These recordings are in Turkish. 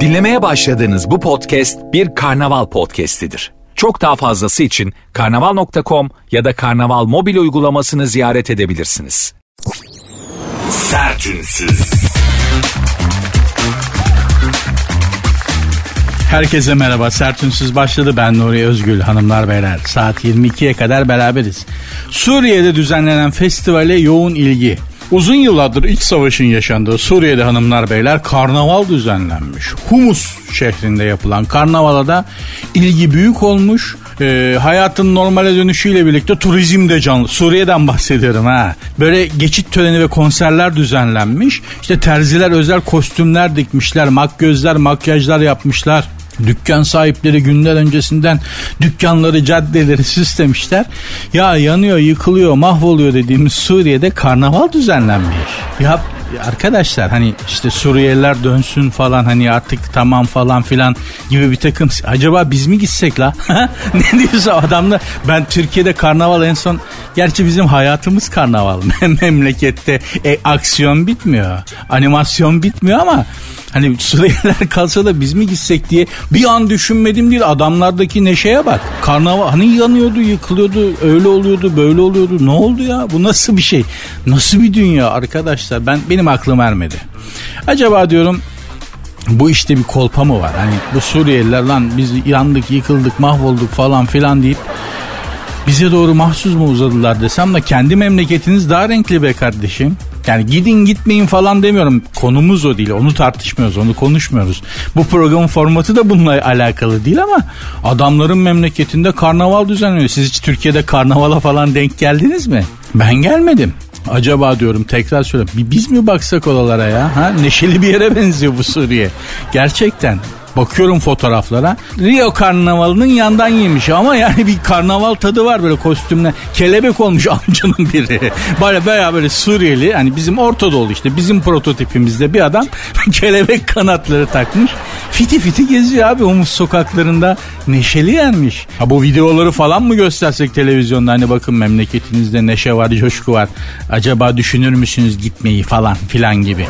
Dinlemeye başladığınız bu podcast bir karnaval podcastidir. Çok daha fazlası için karnaval.com ya da karnaval mobil uygulamasını ziyaret edebilirsiniz. Sertünsüz. Herkese merhaba. Sertünsüz başladı. Ben Nuri Özgül. Hanımlar beyler. Saat 22'ye kadar beraberiz. Suriye'de düzenlenen festivale yoğun ilgi. Uzun yıllardır iç savaşın yaşandığı Suriye'de hanımlar beyler karnaval düzenlenmiş. Humus şehrinde yapılan karnavala da ilgi büyük olmuş. Ee, hayatın normale dönüşüyle birlikte turizm de canlı. Suriye'den bahsediyorum ha. Böyle geçit töreni ve konserler düzenlenmiş. İşte terziler özel kostümler dikmişler. Makyözler, makyajlar yapmışlar. Dükkan sahipleri günler öncesinden dükkanları, caddeleri süslemişler. Ya yanıyor, yıkılıyor, mahvoluyor dediğimiz Suriye'de karnaval düzenlenmiş. Ya arkadaşlar hani işte Suriyeliler dönsün falan hani artık tamam falan filan gibi bir takım acaba biz mi gitsek la? ne diyorsa adamla ben Türkiye'de karnaval en son gerçi bizim hayatımız karnaval. Memlekette e, aksiyon bitmiyor animasyon bitmiyor ama Hani Suriyeliler kalsa da biz mi gitsek diye bir an düşünmedim değil. Adamlardaki neşeye bak. Karnaval hani yanıyordu yıkılıyordu öyle oluyordu böyle oluyordu. Ne oldu ya? Bu nasıl bir şey? Nasıl bir dünya arkadaşlar? Ben benim aklım ermedi. Acaba diyorum bu işte bir kolpa mı var? Hani bu Suriyeliler lan biz yandık yıkıldık mahvolduk falan filan deyip bize doğru mahsus mu uzadılar desem de kendi memleketiniz daha renkli be kardeşim. Yani gidin gitmeyin falan demiyorum. Konumuz o değil. Onu tartışmıyoruz. Onu konuşmuyoruz. Bu programın formatı da bununla alakalı değil ama adamların memleketinde karnaval düzenliyor. Siz hiç Türkiye'de karnavala falan denk geldiniz mi? Ben gelmedim. Acaba diyorum tekrar söyle biz mi baksak oralara ya? Ha? Neşeli bir yere benziyor bu Suriye. Gerçekten Bakıyorum fotoğraflara. Rio karnavalının yandan yemiş ama yani bir karnaval tadı var böyle kostümle. Kelebek olmuş amcanın biri. Baya baya böyle Suriyeli hani bizim Orta Doğu işte bizim prototipimizde bir adam kelebek kanatları takmış. Fiti fiti geziyor abi Humus sokaklarında. Neşeli yermiş. Ha bu videoları falan mı göstersek televizyonda hani bakın memleketinizde neşe var, coşku var. Acaba düşünür müsünüz gitmeyi falan filan gibi.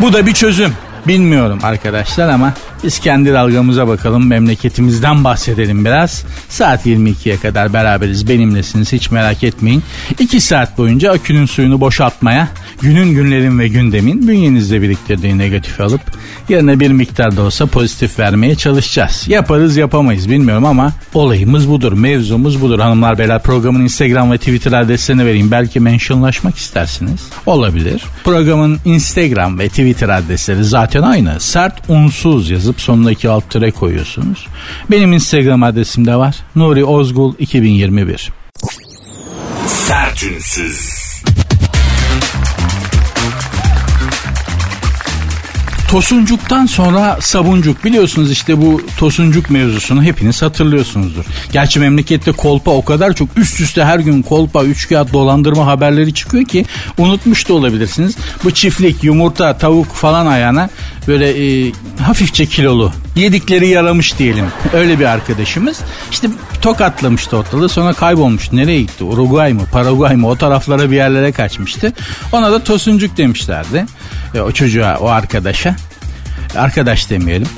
Bu da bir çözüm. Bilmiyorum arkadaşlar ama biz kendi dalgamıza bakalım memleketimizden bahsedelim biraz. Saat 22'ye kadar beraberiz benimlesiniz hiç merak etmeyin. 2 saat boyunca akünün suyunu boşaltmaya günün günlerin ve gündemin bünyenizde biriktirdiği negatifi alıp yerine bir miktar da olsa pozitif vermeye çalışacağız. Yaparız yapamayız bilmiyorum ama olayımız budur mevzumuz budur. Hanımlar beyler programın Instagram ve Twitter adreslerini vereyim. Belki mentionlaşmak istersiniz. Olabilir. Programın Instagram ve Twitter adresleri zaten aynı. Sert unsuz yazı yazıp sonuna iki alt tere koyuyorsunuz. Benim Instagram adresim de var. Nuri Ozgul 2021. Sertünsüz. Tosuncuktan sonra sabuncuk biliyorsunuz işte bu tosuncuk mevzusunu hepiniz hatırlıyorsunuzdur. Gerçi memlekette kolpa o kadar çok üst üste her gün kolpa, üçkağıt, dolandırma haberleri çıkıyor ki unutmuş da olabilirsiniz. Bu çiftlik, yumurta, tavuk falan ayağına böyle e, hafifçe kilolu yedikleri yaramış diyelim. Öyle bir arkadaşımız. İşte tokatlamıştı ortalığı sonra kaybolmuş. Nereye gitti? Uruguay mı? Paraguay mı? O taraflara bir yerlere kaçmıştı. Ona da tosuncuk demişlerdi. E, o çocuğa, o arkadaşa. Arkadaş demeyelim.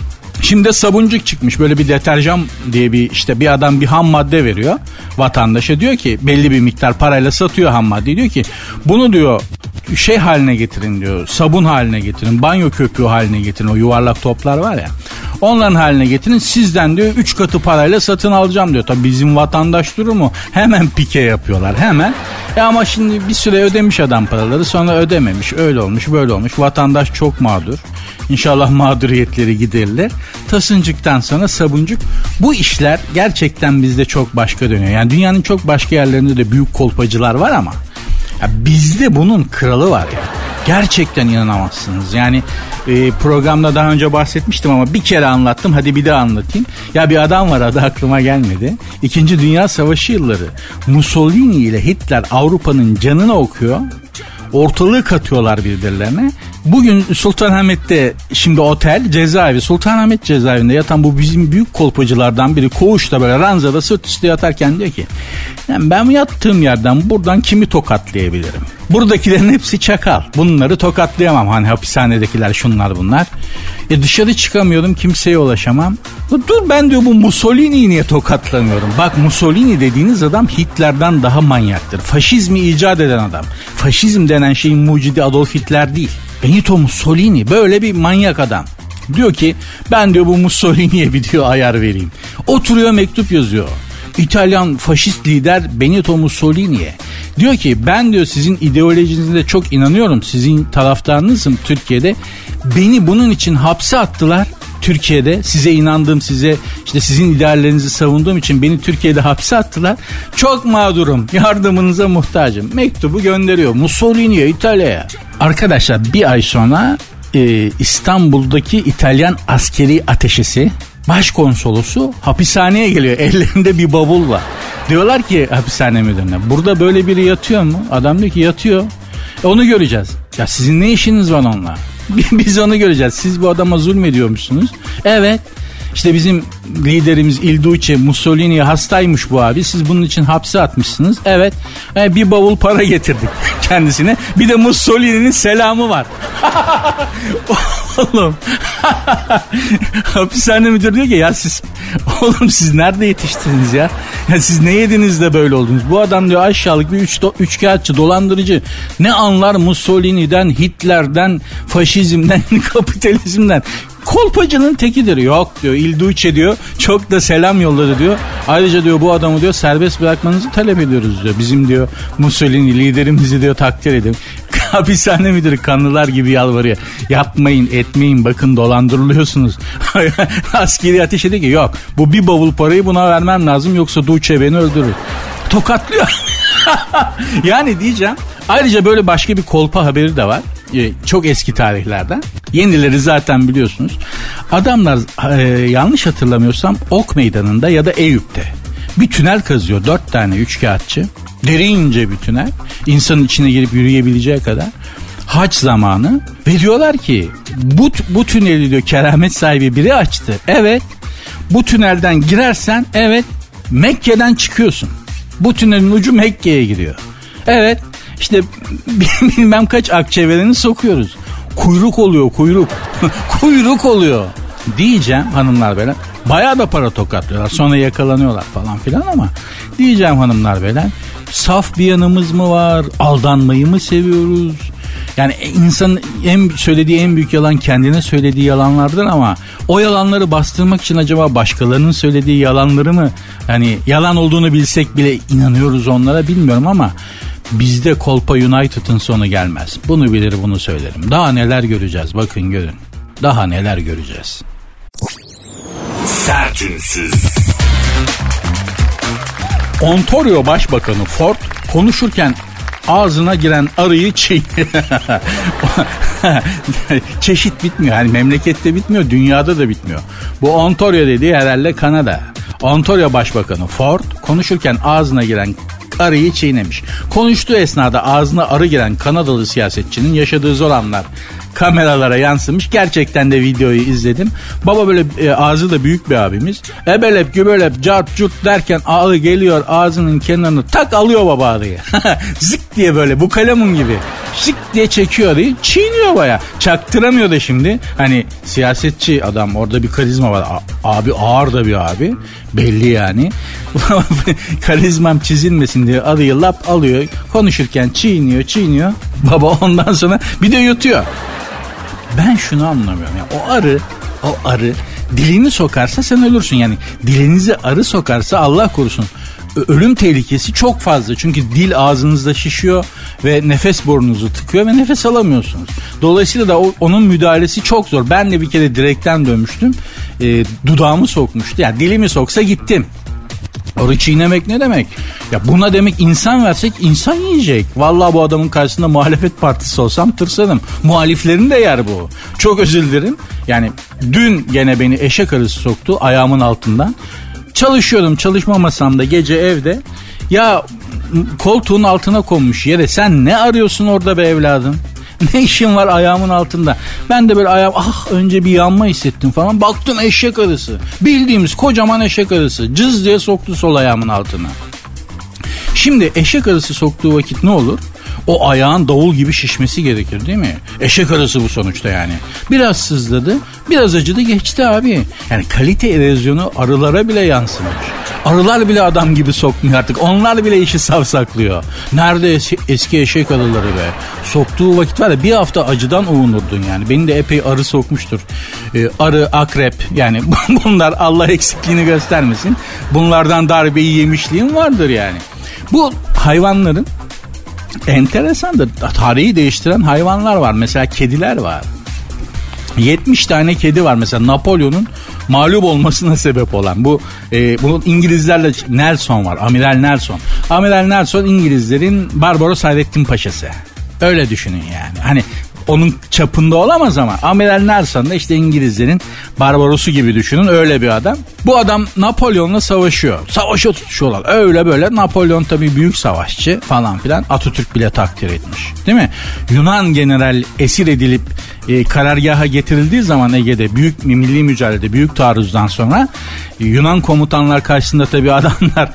Şimdi sabuncuk çıkmış böyle bir deterjan diye bir işte bir adam bir ham madde veriyor vatandaşa diyor ki belli bir miktar parayla satıyor ham madde diyor ki bunu diyor şey haline getirin diyor sabun haline getirin banyo köpüğü haline getirin o yuvarlak toplar var ya onların haline getirin sizden diyor 3 katı parayla satın alacağım diyor. Tabi bizim vatandaş durumu hemen pike yapıyorlar hemen. E ama şimdi bir süre ödemiş adam paraları sonra ödememiş öyle olmuş böyle olmuş vatandaş çok mağdur. İnşallah mağduriyetleri giderilir. Tasıncıktan sonra sabuncuk. Bu işler gerçekten bizde çok başka dönüyor. Yani dünyanın çok başka yerlerinde de büyük kolpacılar var ama ya bizde bunun kralı var ya. Gerçekten inanamazsınız. Yani e, programda daha önce bahsetmiştim ama bir kere anlattım. Hadi bir daha anlatayım. Ya bir adam var adı aklıma gelmedi. İkinci Dünya Savaşı yılları Mussolini ile Hitler Avrupa'nın canını okuyor. Ortalığı katıyorlar birbirlerine. Bugün Sultanahmet'te şimdi otel cezaevi Sultanahmet cezaevinde yatan bu bizim büyük kolpacılardan biri koğuşta böyle ranzada sırt üstü yatarken diyor ki yani ben yattığım yerden buradan kimi tokatlayabilirim? Buradakilerin hepsi çakal. Bunları tokatlayamam. Hani hapishanedekiler şunlar bunlar. E dışarı çıkamıyorum kimseye ulaşamam. Dur ben diyor bu Mussolini'yi niye tokatlamıyorum? Bak Mussolini dediğiniz adam Hitler'den daha manyaktır. Faşizmi icat eden adam. Faşizm denen şeyin mucidi Adolf Hitler değil. Benito Mussolini böyle bir manyak adam. Diyor ki ben diyor bu Mussolini'ye bir diyor ayar vereyim. Oturuyor mektup yazıyor. İtalyan faşist lider Benito Mussolini'ye. Diyor ki ben diyor sizin ideolojinize çok inanıyorum. Sizin taraftarınızım Türkiye'de. Beni bunun için hapse attılar. Türkiye'de size inandığım size işte sizin ideallerinizi savunduğum için beni Türkiye'de hapse attılar. Çok mağdurum yardımınıza muhtacım. Mektubu gönderiyor Mussolini'ye İtalya'ya. Arkadaşlar bir ay sonra e, İstanbul'daki İtalyan askeri ateşesi başkonsolosu hapishaneye geliyor. Ellerinde bir bavul. Diyorlar ki hapishane müdürüne burada böyle biri yatıyor mu? Adam diyor ki yatıyor. E onu göreceğiz. Ya sizin ne işiniz var onunla? Biz onu göreceğiz. Siz bu adama zulmediyormuşsunuz. Evet. İşte bizim liderimiz Il Duce Mussolini hastaymış bu abi. Siz bunun için hapse atmışsınız. Evet. E, bir bavul para getirdik kendisine. Bir de Mussolini'nin selamı var. Oğlum. Hapishane müdürü diyor ki ya siz oğlum siz nerede yetiştiniz ya? ya siz ne yediniz de böyle oldunuz? Bu adam diyor aşağılık bir üç, do, üçkağıtçı dolandırıcı. Ne anlar Mussolini'den, Hitler'den, faşizmden, kapitalizmden. Kolpacının tekidir. Yok diyor Il Duce diyor. Çok da selam yolladı diyor. Ayrıca diyor bu adamı diyor serbest bırakmanızı talep ediyoruz diyor. Bizim diyor Mussolini liderimizi diyor takdir edin. Hapishane müdürü kanlılar gibi yalvarıyor. Yapmayın etmeyin bakın dolandırılıyorsunuz. Askeri ateş ediyor ki yok bu bir bavul parayı buna vermem lazım yoksa Duce beni öldürür. Tokatlıyor. yani diyeceğim Ayrıca böyle başka bir kolpa haberi de var. Ee, çok eski tarihlerden. Yenileri zaten biliyorsunuz. Adamlar e, yanlış hatırlamıyorsam Ok Meydanı'nda ya da Eyüp'te bir tünel kazıyor. Dört tane üç kağıtçı. Derince bir tünel. İnsanın içine girip yürüyebileceği kadar. Haç zamanı ve diyorlar ki bu, bu tüneli diyor keramet sahibi biri açtı. Evet bu tünelden girersen evet Mekke'den çıkıyorsun. Bu tünelin ucu Mekke'ye giriyor. Evet işte bilmem kaç akçeveleni sokuyoruz. Kuyruk oluyor kuyruk. kuyruk oluyor. Diyeceğim hanımlar beyler. Bayağı da para tokatlıyorlar. Sonra yakalanıyorlar falan filan ama diyeceğim hanımlar beyler. Saf bir yanımız mı var? Aldanmayı mı seviyoruz? Yani insanın en söylediği en büyük yalan kendine söylediği yalanlardır ama o yalanları bastırmak için acaba başkalarının söylediği yalanları mı hani yalan olduğunu bilsek bile inanıyoruz onlara bilmiyorum ama bizde Kolpa United'ın sonu gelmez. Bunu bilir bunu söylerim. Daha neler göreceğiz bakın görün. Daha neler göreceğiz. Sertünsüz. Ontario Başbakanı Ford konuşurken ağzına giren arıyı çiğ. Çeşit bitmiyor. Yani memlekette bitmiyor, dünyada da bitmiyor. Bu Ontario dediği herhalde Kanada. Ontario Başbakanı Ford konuşurken ağzına giren arıyı çiğnemiş. Konuştuğu esnada ağzına arı giren Kanadalı siyasetçinin yaşadığı zor anlar kameralara yansımış. Gerçekten de videoyu izledim. Baba böyle e, ağzı da büyük bir abimiz. Ebelep gübelep cart curt derken arı geliyor ağzının kenarını tak alıyor baba arıyı. Zık diye böyle bu kalemun gibi. Zık diye çekiyor arıyı. Çiğniyor baya. Çaktıramıyor da şimdi. Hani siyasetçi adam orada bir karizma var. A- abi ağır da bir abi. Belli yani. Karizmam çizilmesin diye arıyı lap alıyor. Konuşurken çiğniyor çiğniyor. Baba ondan sonra bir de yutuyor. Ben şunu anlamıyorum. Yani o arı, o arı dilini sokarsa sen ölürsün. Yani dilinizi arı sokarsa Allah korusun ölüm tehlikesi çok fazla. Çünkü dil ağzınızda şişiyor ve nefes burnunuzu tıkıyor ve nefes alamıyorsunuz. Dolayısıyla da onun müdahalesi çok zor. Ben de bir kere direkten dönmüştüm. E, dudağımı sokmuştu. Yani dilimi soksa gittim. Arı çiğnemek ne demek? Ya buna demek insan versek insan yiyecek. Vallahi bu adamın karşısında muhalefet partisi olsam tırsarım. Muhaliflerin de yer bu. Çok özür dilerim. Yani dün gene beni eşek arısı soktu ayağımın altından. Çalışıyordum çalışma masamda gece evde. Ya koltuğun altına konmuş yere sen ne arıyorsun orada be evladım? Ne işin var ayağımın altında? Ben de böyle ayağım ah önce bir yanma hissettim falan. Baktım eşek arısı. Bildiğimiz kocaman eşek arısı. Cız diye soktu sol ayağımın altına. Şimdi eşek arısı soktuğu vakit ne olur? O ayağın davul gibi şişmesi gerekir değil mi? Eşek arısı bu sonuçta yani. Biraz sızladı, biraz acıdı geçti abi. Yani kalite erozyonu arılara bile yansımış. Arılar bile adam gibi sokmuyor artık. Onlar bile işi savsaklıyor. Nerede eski, eski eşek arıları be? Soktuğu vakit var ya bir hafta acıdan uğunurdun yani. Beni de epey arı sokmuştur. Ee, arı, akrep yani bunlar Allah eksikliğini göstermesin. Bunlardan darbeyi yemişliğim vardır yani. Bu hayvanların enteresandır. Tarihi değiştiren hayvanlar var. Mesela kediler var. 70 tane kedi var mesela Napolyon'un mağlup olmasına sebep olan bu e, bunun İngilizlerle Nelson var Amiral Nelson Amiral Nelson İngilizlerin Barbaros Hayrettin Paşası öyle düşünün yani hani onun çapında olamaz ama Amiral Nelson da işte İngilizlerin Barbaros'u gibi düşünün öyle bir adam. Bu adam Napolyon'la savaşıyor. Savaşa tutuşuyorlar. Öyle böyle Napolyon tabii büyük savaşçı falan filan. Atatürk bile takdir etmiş. Değil mi? Yunan general esir edilip e, karargaha getirildiği zaman Ege'de büyük milli mücadelede büyük taarruzdan sonra e, Yunan komutanlar karşısında tabi adamlar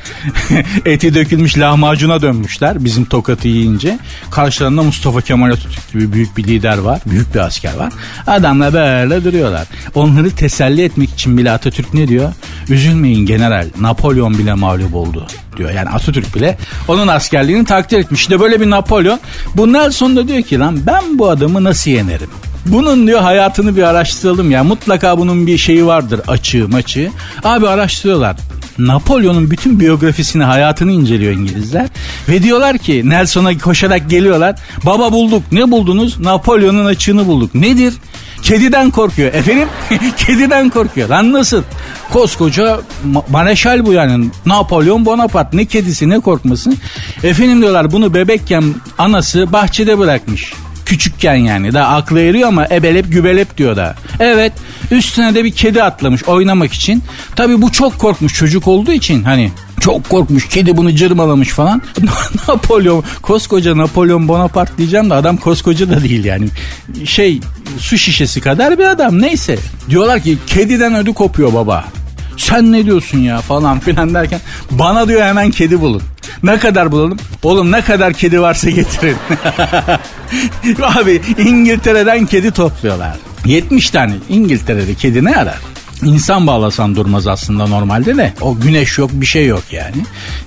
eti dökülmüş lahmacuna dönmüşler bizim tokatı yiyince. Karşılarında Mustafa Kemal Atatürk gibi büyük bir lider var. Büyük bir asker var. Adamlar böyle duruyorlar. Onları teselli etmek için bile Atatürk ne diyor? Üzülmeyin general Napolyon bile mağlup oldu diyor. Yani Atatürk bile onun askerliğini takdir etmiş. İşte böyle bir Napolyon. Bu Nelson da diyor ki lan ben bu adamı nasıl yenerim? Bunun diyor hayatını bir araştıralım ya. Mutlaka bunun bir şeyi vardır açığı maçı. Abi araştırıyorlar. Napolyon'un bütün biyografisini, hayatını inceliyor İngilizler. Ve diyorlar ki Nelson'a koşarak geliyorlar. Baba bulduk. Ne buldunuz? Napolyon'un açığını bulduk. Nedir? Kediden korkuyor. Efendim? Kediden korkuyor. Lan nasıl? Koskoca mareşal bu yani. Napolyon Bonaparte. Ne kedisi ne korkması. Efendim diyorlar bunu bebekken anası bahçede bırakmış. Küçükken yani. Daha aklı eriyor ama ebelep gübelep diyor da. Evet üstüne de bir kedi atlamış oynamak için. Tabi bu çok korkmuş çocuk olduğu için hani çok korkmuş. Kedi bunu cırmalamış falan. Napolyon, koskoca Napolyon Bonaparte diyeceğim de adam koskoca da değil yani. Şey su şişesi kadar bir adam neyse. Diyorlar ki kediden ödü kopuyor baba. Sen ne diyorsun ya falan filan derken bana diyor hemen kedi bulun. Ne kadar bulalım? Oğlum ne kadar kedi varsa getirin. Abi İngiltere'den kedi topluyorlar. 70 tane İngiltere'de kedi ne arar? İnsan bağlasan durmaz aslında normalde de. O güneş yok bir şey yok yani.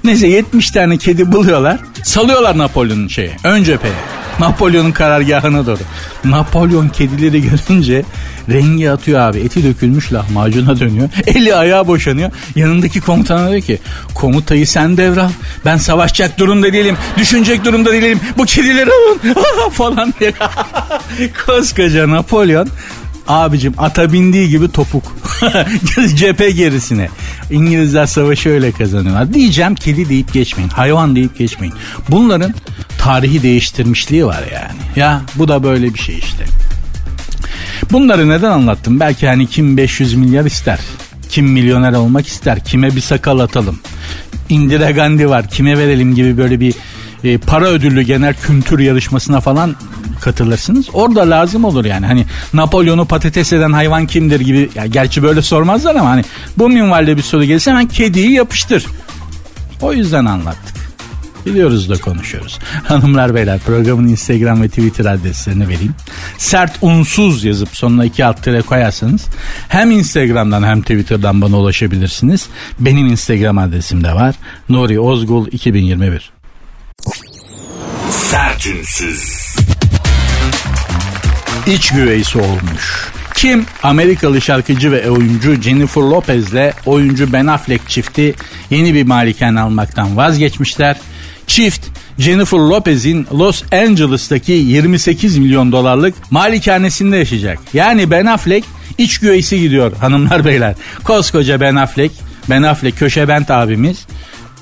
Neyse 70 tane kedi buluyorlar. Salıyorlar Napolyon'un şeyi. Ön cepheye. Napolyon'un karargahına doğru. Napolyon kedileri görünce rengi atıyor abi. Eti dökülmüş lahmacuna dönüyor. Eli ayağı boşanıyor. Yanındaki komutana diyor ki komutayı sen devral. Ben savaşacak durumda değilim. Düşünecek durumda değilim. Bu kedileri alın falan diye. Koskoca Napolyon Abicim ata bindiği gibi topuk. Cephe gerisine. İngilizler savaşı öyle kazanıyorlar. Diyeceğim kedi deyip geçmeyin. Hayvan deyip geçmeyin. Bunların tarihi değiştirmişliği var yani. Ya bu da böyle bir şey işte. Bunları neden anlattım? Belki hani kim 500 milyar ister. Kim milyoner olmak ister. Kime bir sakal atalım. Indira Gandhi var. Kime verelim gibi böyle bir e, para ödüllü genel kültür yarışmasına falan katılırsınız. Orada lazım olur yani. Hani Napolyon'u patates eden hayvan kimdir gibi. Ya gerçi böyle sormazlar ama hani bu minvalde bir soru gelirse hemen kediyi yapıştır. O yüzden anlattık. Biliyoruz da konuşuyoruz. Hanımlar beyler programın Instagram ve Twitter adreslerini vereyim. Sert unsuz yazıp sonuna iki alt tere koyarsanız hem Instagram'dan hem Twitter'dan bana ulaşabilirsiniz. Benim Instagram adresim de var. Nuri Ozgul 2021. Sertünsüz. İç güveysi olmuş. Kim? Amerikalı şarkıcı ve oyuncu Jennifer Lopez'le oyuncu Ben Affleck çifti yeni bir malikane almaktan vazgeçmişler. Çift Jennifer Lopez'in Los Angeles'taki 28 milyon dolarlık malikanesinde yaşayacak. Yani Ben Affleck iç güveysi gidiyor hanımlar beyler. Koskoca Ben Affleck, Ben Affleck köşe bent abimiz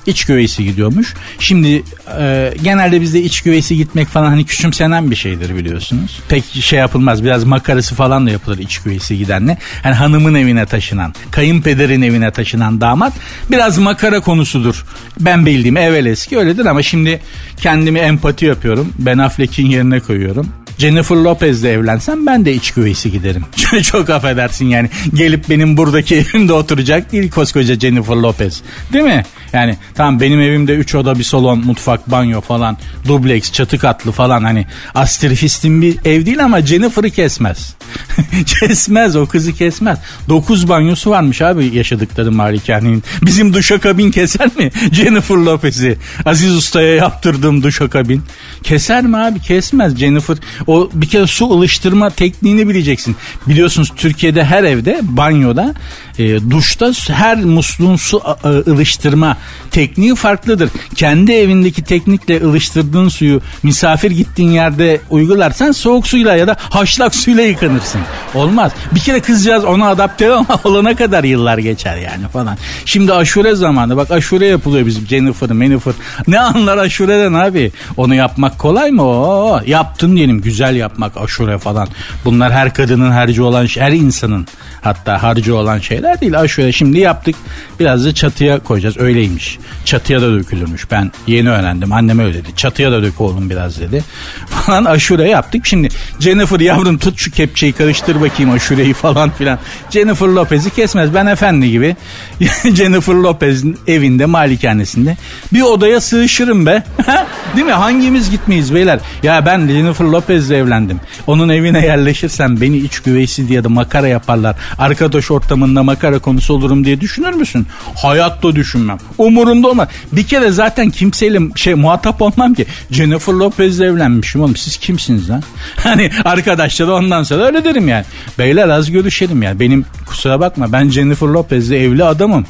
iç güveysi gidiyormuş. Şimdi e, genelde bizde iç güveysi gitmek falan hani küçümsenen bir şeydir biliyorsunuz. Pek şey yapılmaz biraz makarası falan da yapılır iç güveysi gidenle. Hani hanımın evine taşınan, kayınpederin evine taşınan damat biraz makara konusudur. Ben bildiğim evvel eski öyledir ama şimdi kendimi empati yapıyorum. Ben Affleck'in yerine koyuyorum. Jennifer Lopez'le evlensem ben de iç güveysi giderim. Çok affedersin yani. Gelip benim buradaki evimde oturacak değil koskoca Jennifer Lopez. Değil mi? Yani tamam benim evimde 3 oda bir salon, mutfak, banyo falan, dubleks, çatı katlı falan hani astrifistin bir ev değil ama Jennifer'ı kesmez. kesmez o kızı kesmez. 9 banyosu varmış abi yaşadıkları malikanenin. Bizim duşakabin keser mi? Jennifer Lopez'i. Aziz Usta'ya yaptırdığım duşakabin. Keser mi abi? Kesmez. Jennifer o bir kere su ılıştırma tekniğini bileceksin. Biliyorsunuz Türkiye'de her evde banyoda e, duşta her musluğun su ılıştırma tekniği farklıdır. Kendi evindeki teknikle ılıştırdığın suyu misafir gittiğin yerde uygularsan soğuk suyla ya da haşlak suyla yıkanırsın. Olmaz. Bir kere kızcağız ona adapte olana kadar yıllar geçer yani falan. Şimdi aşure zamanı bak aşure yapılıyor bizim Jennifer, Jennifer. Ne anlar aşureden abi? Onu yapmak kolay mı? Oo, yaptın diyelim güzel yapmak aşure falan. Bunlar her kadının harcı olan her insanın hatta harcı olan şeyler değil. Aşure şimdi yaptık. Biraz da çatıya koyacağız. Öyleymiş. Çatıya da dökülürmüş. Ben yeni öğrendim. Annem öyle dedi. Çatıya da dök oğlum biraz dedi. Falan aşure yaptık. Şimdi Jennifer yavrum tut şu kepçeyi karıştır bakayım aşureyi falan filan. Jennifer Lopez'i kesmez. Ben efendi gibi Jennifer Lopez'in evinde malikanesinde bir odaya sığışırım be. Değil mi? Hangimiz gitmeyiz beyler? Ya ben Jennifer Lopez'le evlendim. Onun evine yerleşirsem beni iç güveysi diye de makara yaparlar. Arkadaş ortamında makara konusu olurum diye düşünür müsün? Hayatta düşünmem. Umurumda olmaz. Bir kere zaten kimseyle şey muhatap olmam ki. Jennifer Lopez'le evlenmişim oğlum. Siz kimsiniz lan? Hani arkadaşlar ondan sonra öyle derim yani. Beyler az görüşelim yani. Benim kusura bakma ben Jennifer Lopez'le evli adamım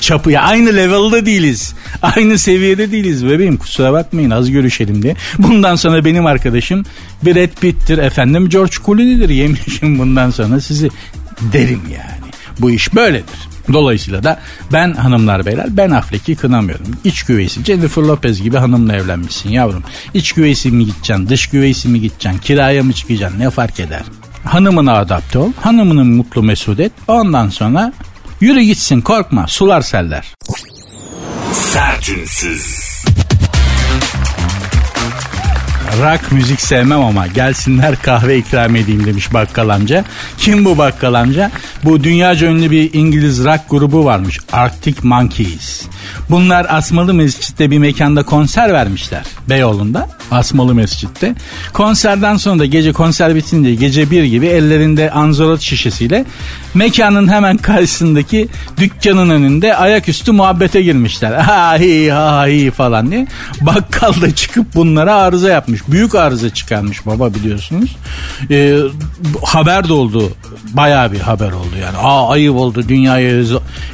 çapı ya aynı level'da değiliz. Aynı seviyede değiliz bebeğim kusura bakmayın az görüşelim diye. Bundan sonra benim arkadaşım Brad Pitt'tir efendim George Clooney'dir yemişim bundan sonra sizi derim yani. Bu iş böyledir. Dolayısıyla da ben hanımlar beyler ben Affleck'i kınamıyorum. İç güveysi Jennifer Lopez gibi hanımla evlenmişsin yavrum. İç güveysi mi gideceksin dış güveysi mi gideceksin kiraya mı çıkacaksın ne fark eder. Hanımına adapte ol hanımını mutlu mesut et ondan sonra Yürü gitsin korkma sular seller. Sertünsüz. Rock müzik sevmem ama gelsinler kahve ikram edeyim demiş bakkal amca. Kim bu bakkal amca? Bu dünyaca ünlü bir İngiliz rock grubu varmış. Arctic Monkeys. Bunlar Asmalı Mescid'de bir mekanda konser vermişler. Beyoğlu'nda. Asmalı Mescid'de. Konserden sonra da gece konser bitince gece bir gibi ellerinde anzorot şişesiyle mekanın hemen karşısındaki dükkanın önünde ayaküstü muhabbete girmişler. Ha hi ha hi falan diye. Bakkal da çıkıp bunlara arıza yapmış. Büyük arıza çıkarmış baba biliyorsunuz. Ee, haber de oldu. Bayağı bir haber oldu yani. Aa ayıp oldu dünyaya.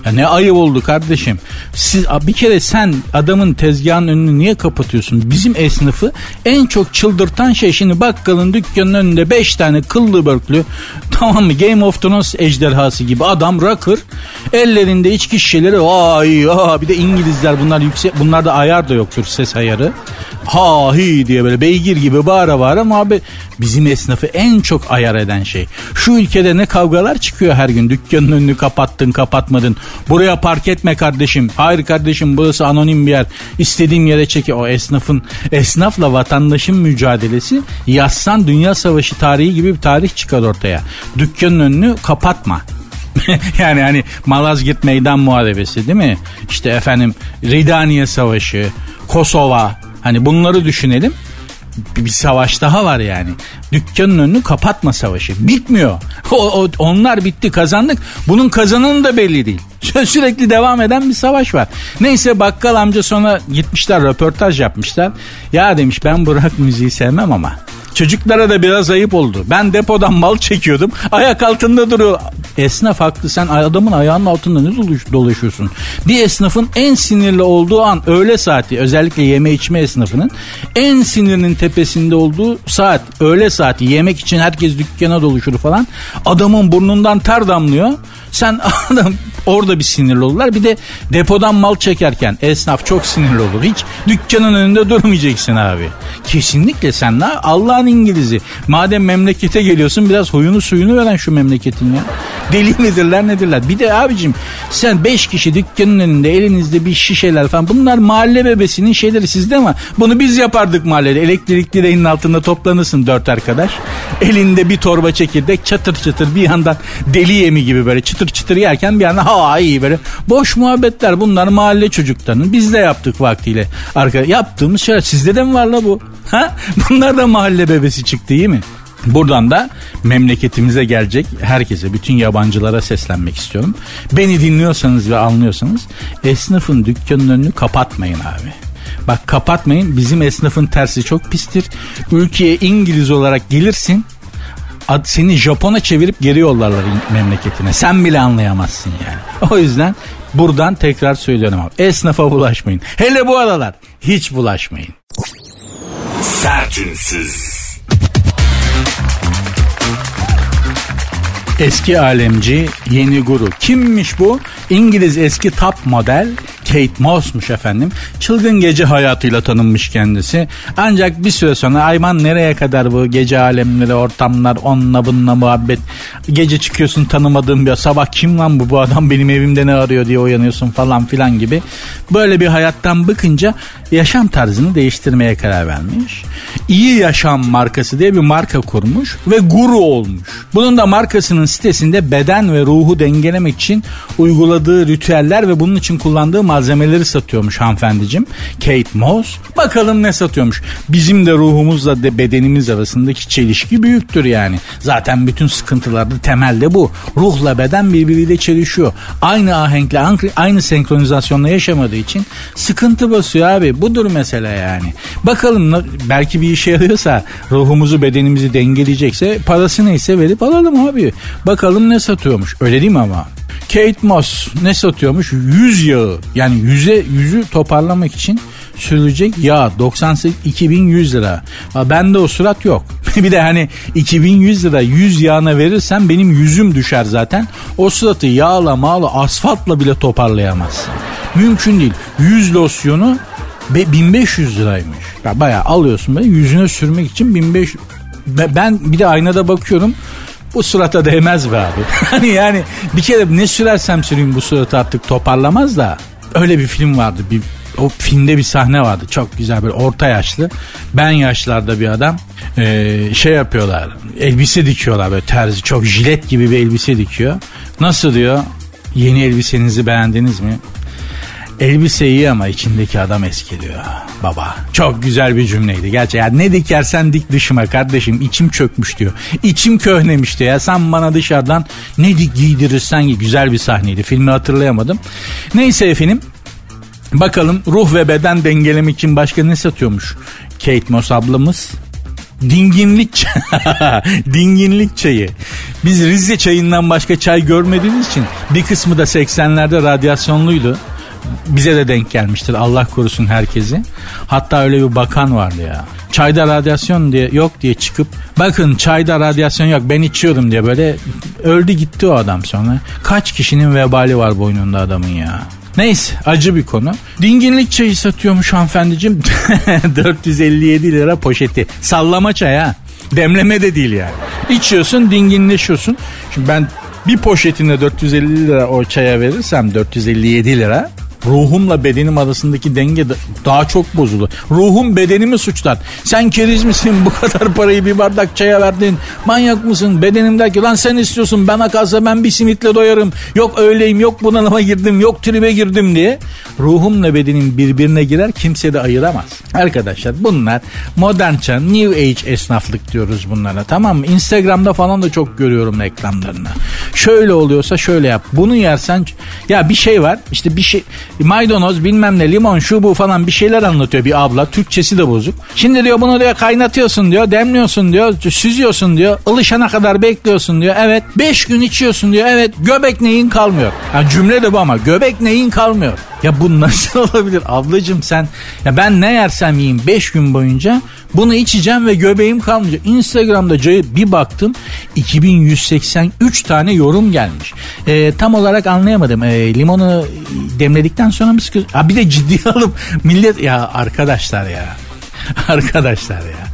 Ya ne ayıp oldu kardeşim. Siz bir kere sen adamın tezgahın önünü niye kapatıyorsun? Bizim esnafı en çok çıldırtan şey şimdi bakkalın dükkanın önünde 5 tane kıllı börklü tamam mı Game of Thrones ejderhası gibi adam rocker ellerinde içki şişeleri ay bir de İngilizler bunlar yüksek bunlarda ayar da yoktur ses ayarı ha hi diye böyle beygir gibi bağıra bağıra muhabbet. Bizim esnafı en çok ayar eden şey. Şu ülkede ne kavgalar çıkıyor her gün. Dükkanın önünü kapattın kapatmadın. Buraya park etme kardeşim. Hayır kardeşim burası anonim bir yer. İstediğim yere çeki. O esnafın esnafla vatandaşın mücadelesi yazsan Dünya Savaşı tarihi gibi bir tarih çıkar ortaya. Dükkanın önünü kapatma. yani hani Malazgirt Meydan Muharebesi değil mi? İşte efendim Ridaniye Savaşı, Kosova, Hani bunları düşünelim. Bir savaş daha var yani. Dükkanın önünü kapatma savaşı. Bitmiyor. O, o, onlar bitti kazandık. Bunun kazananı da belli değil. Sürekli devam eden bir savaş var. Neyse bakkal amca sonra gitmişler röportaj yapmışlar. Ya demiş ben Burak müziği sevmem ama Çocuklara da biraz ayıp oldu. Ben depodan mal çekiyordum. Ayak altında duruyor. Esnaf haklı sen adamın ayağının altında ne dolaşıyorsun? Bir esnafın en sinirli olduğu an öğle saati özellikle yeme içme esnafının en sinirinin tepesinde olduğu saat öğle saati yemek için herkes dükkana doluşur falan. Adamın burnundan ter damlıyor. Sen adam orada bir sinirli olurlar. Bir de depodan mal çekerken esnaf çok sinirli olur. Hiç dükkanın önünde durmayacaksın abi. Kesinlikle sen ne Allah'ın İngilizi. Madem memlekete geliyorsun biraz huyunu suyunu veren şu memleketin ya. Deli midirler nedirler? Bir de abicim sen beş kişi dükkanın önünde elinizde bir şişeler falan bunlar mahalle bebesinin şeyleri sizde ama bunu biz yapardık mahallede. Elektrikli rehin altında toplanırsın dört arkadaş. Elinde bir torba çekirdek çatır çatır bir yandan deli yemi gibi böyle çıtır çıtır yerken bir yandan ha iyi böyle. Boş muhabbetler bunlar mahalle çocuklarının. Biz de yaptık vaktiyle. Arka, yaptığımız şeyler sizde de mi var la bu? Ha? Bunlar da mahalle bebesi çıktı değil mi? Buradan da memleketimize gelecek herkese, bütün yabancılara seslenmek istiyorum. Beni dinliyorsanız ve anlıyorsanız esnafın dükkanın önünü kapatmayın abi. Bak kapatmayın bizim esnafın tersi çok pistir. Ülkeye İngiliz olarak gelirsin seni Japon'a çevirip geri yollarlar memleketine. Sen bile anlayamazsın yani. O yüzden buradan tekrar söylüyorum abi. Esnafa bulaşmayın. Hele bu aralar hiç bulaşmayın. Sertünsüz. Eski alemci, yeni guru. Kimmiş bu? İngiliz eski top model Kate Moss'muş efendim. Çılgın gece hayatıyla tanınmış kendisi. Ancak bir süre sonra ayman nereye kadar bu gece alemleri, ortamlar, onunla bununla muhabbet. Gece çıkıyorsun tanımadığın bir sabah kim lan bu bu adam benim evimde ne arıyor diye uyanıyorsun falan filan gibi. Böyle bir hayattan bıkınca yaşam tarzını değiştirmeye karar vermiş. İyi Yaşam markası diye bir marka kurmuş ve guru olmuş. Bunun da markasının sitesinde beden ve ruhu dengelemek için uyguladığı ritüeller ve bunun için kullandığı malzemeleri satıyormuş hanımefendicim. Kate Moss. Bakalım ne satıyormuş. Bizim de ruhumuzla de bedenimiz arasındaki çelişki büyüktür yani. Zaten bütün sıkıntılarda temelde bu. Ruhla beden birbiriyle çelişiyor. Aynı ahenkle aynı senkronizasyonla yaşamadığı için sıkıntı basıyor abi. Budur mesele yani. Bakalım belki bir işe yarıyorsa ruhumuzu bedenimizi dengeleyecekse parası neyse verip alalım abi. Bakalım ne satıyormuş. Öyle değil mi ama? Kate Moss ne satıyormuş? Yüz yağı. Yani yüze yüzü toparlamak için sürülecek yağ 98 2100 lira. Bende o surat yok. bir de hani 2100 lira yüz yağına verirsen benim yüzüm düşer zaten. O suratı yağla mağla asfaltla bile toparlayamazsın. Mümkün değil. Yüz losyonu 1500 liraymış. Ya bayağı alıyorsun böyle yüzüne sürmek için 1500 ben bir de aynada bakıyorum bu surata değmez be abi. hani yani bir kere ne sürersem süreyim bu suratı artık toparlamaz da öyle bir film vardı. Bir o filmde bir sahne vardı çok güzel böyle orta yaşlı ben yaşlarda bir adam ee, şey yapıyorlar elbise dikiyorlar böyle terzi çok jilet gibi bir elbise dikiyor nasıl diyor yeni elbisenizi beğendiniz mi Elbise iyi ama içindeki adam eski diyor baba. Çok güzel bir cümleydi gerçi. Ya ne dikersen dik dışıma kardeşim içim çökmüş diyor. İçim köhnemiş diyor ya sen bana dışarıdan ne dik giydirirsen giy. Güzel bir sahneydi filmi hatırlayamadım. Neyse efendim bakalım ruh ve beden dengelemek için başka ne satıyormuş Kate Moss ablamız? Dinginlik dinginlik çayı. Biz Rize çayından başka çay görmediğimiz için bir kısmı da 80'lerde radyasyonluydu bize de denk gelmiştir Allah korusun herkesi. Hatta öyle bir bakan vardı ya. Çayda radyasyon diye yok diye çıkıp bakın çayda radyasyon yok ben içiyorum diye böyle öldü gitti o adam sonra. Kaç kişinin vebali var boynunda adamın ya. Neyse acı bir konu. Dinginlik çayı satıyormuş hanımefendiciğim. 457 lira poşeti. Sallama çay ha. Demleme de değil yani. İçiyorsun dinginleşiyorsun. Şimdi ben bir poşetinde 450 lira o çaya verirsem 457 lira ruhumla bedenim arasındaki denge daha çok bozuldu. Ruhum bedenimi suçlar. Sen keriz misin bu kadar parayı bir bardak çaya verdin? Manyak mısın? Bedenim der ki lan sen istiyorsun bana kalsa ben bir simitle doyarım. Yok öyleyim yok bunalıma girdim yok tribe girdim diye. Ruhumla bedenim birbirine girer kimse de ayıramaz. Arkadaşlar bunlar modern çağ new age esnaflık diyoruz bunlara tamam mı? Instagram'da falan da çok görüyorum reklamlarını. Şöyle oluyorsa şöyle yap. Bunu yersen ya bir şey var işte bir şey maydanoz bilmem ne limon şu bu falan bir şeyler anlatıyor bir abla. Türkçesi de bozuk. Şimdi diyor bunu diyor kaynatıyorsun diyor demliyorsun diyor süzüyorsun diyor ılışana kadar bekliyorsun diyor. Evet 5 gün içiyorsun diyor. Evet göbek neyin kalmıyor. Yani cümle de bu ama göbek neyin kalmıyor. Ya bu nasıl olabilir ablacım sen ya ben ne yersem yiyeyim 5 gün boyunca bunu içeceğim ve göbeğim kalmayacak. Instagram'da bir baktım 2183 tane yorum gelmiş. E, tam olarak anlayamadım. E, limonu demledikten mı sıkıyor? Ha, bir de ciddi alıp millet ya arkadaşlar ya arkadaşlar ya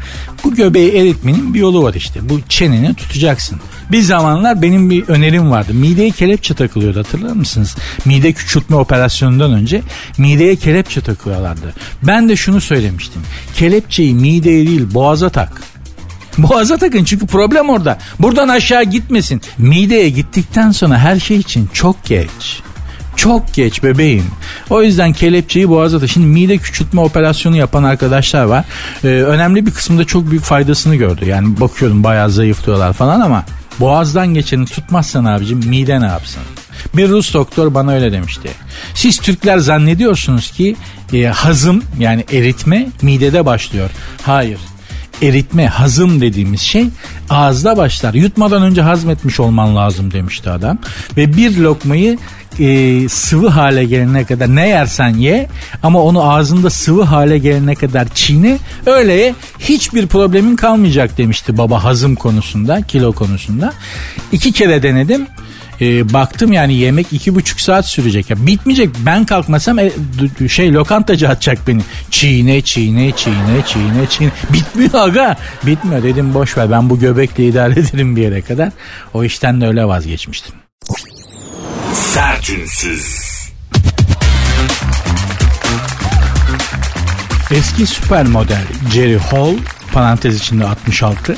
bu göbeği eritmenin bir yolu var işte. Bu çeneni tutacaksın. Bir zamanlar benim bir önerim vardı. Mideye kelepçe takılıyordu hatırlar mısınız? Mide küçültme operasyonundan önce mideye kelepçe takıyorlardı. Ben de şunu söylemiştim. Kelepçeyi mideye değil boğaza tak. Boğaza takın çünkü problem orada. Buradan aşağı gitmesin. Mideye gittikten sonra her şey için çok geç. Çok geç bebeğim. O yüzden kelepçeyi boğaza da. Şimdi mide küçültme operasyonu yapan arkadaşlar var. Ee, önemli bir kısmında çok büyük faydasını gördü. Yani bakıyorum bayağı zayıflıyorlar falan ama boğazdan geçeni tutmazsan abicim mide ne yapsın? Bir Rus doktor bana öyle demişti. Siz Türkler zannediyorsunuz ki e, hazım yani eritme midede başlıyor. Hayır eritme, hazım dediğimiz şey ağızda başlar. Yutmadan önce hazmetmiş olman lazım demişti adam. Ve bir lokmayı e, sıvı hale gelene kadar ne yersen ye ama onu ağzında sıvı hale gelene kadar çiğne öyle ye hiçbir problemin kalmayacak demişti baba hazım konusunda kilo konusunda. İki kere denedim e, baktım yani yemek iki buçuk saat sürecek. Ya bitmeyecek. Ben kalkmasam e, şey lokantacı atacak beni. Çiğne çiğne çiğne çiğne çiğne. Bitmiyor aga. Bitmiyor dedim boş ver ben bu göbekle idare ederim bir yere kadar. O işten de öyle vazgeçmiştim. Sertünsüz. Eski süper model Jerry Hall parantez içinde 66.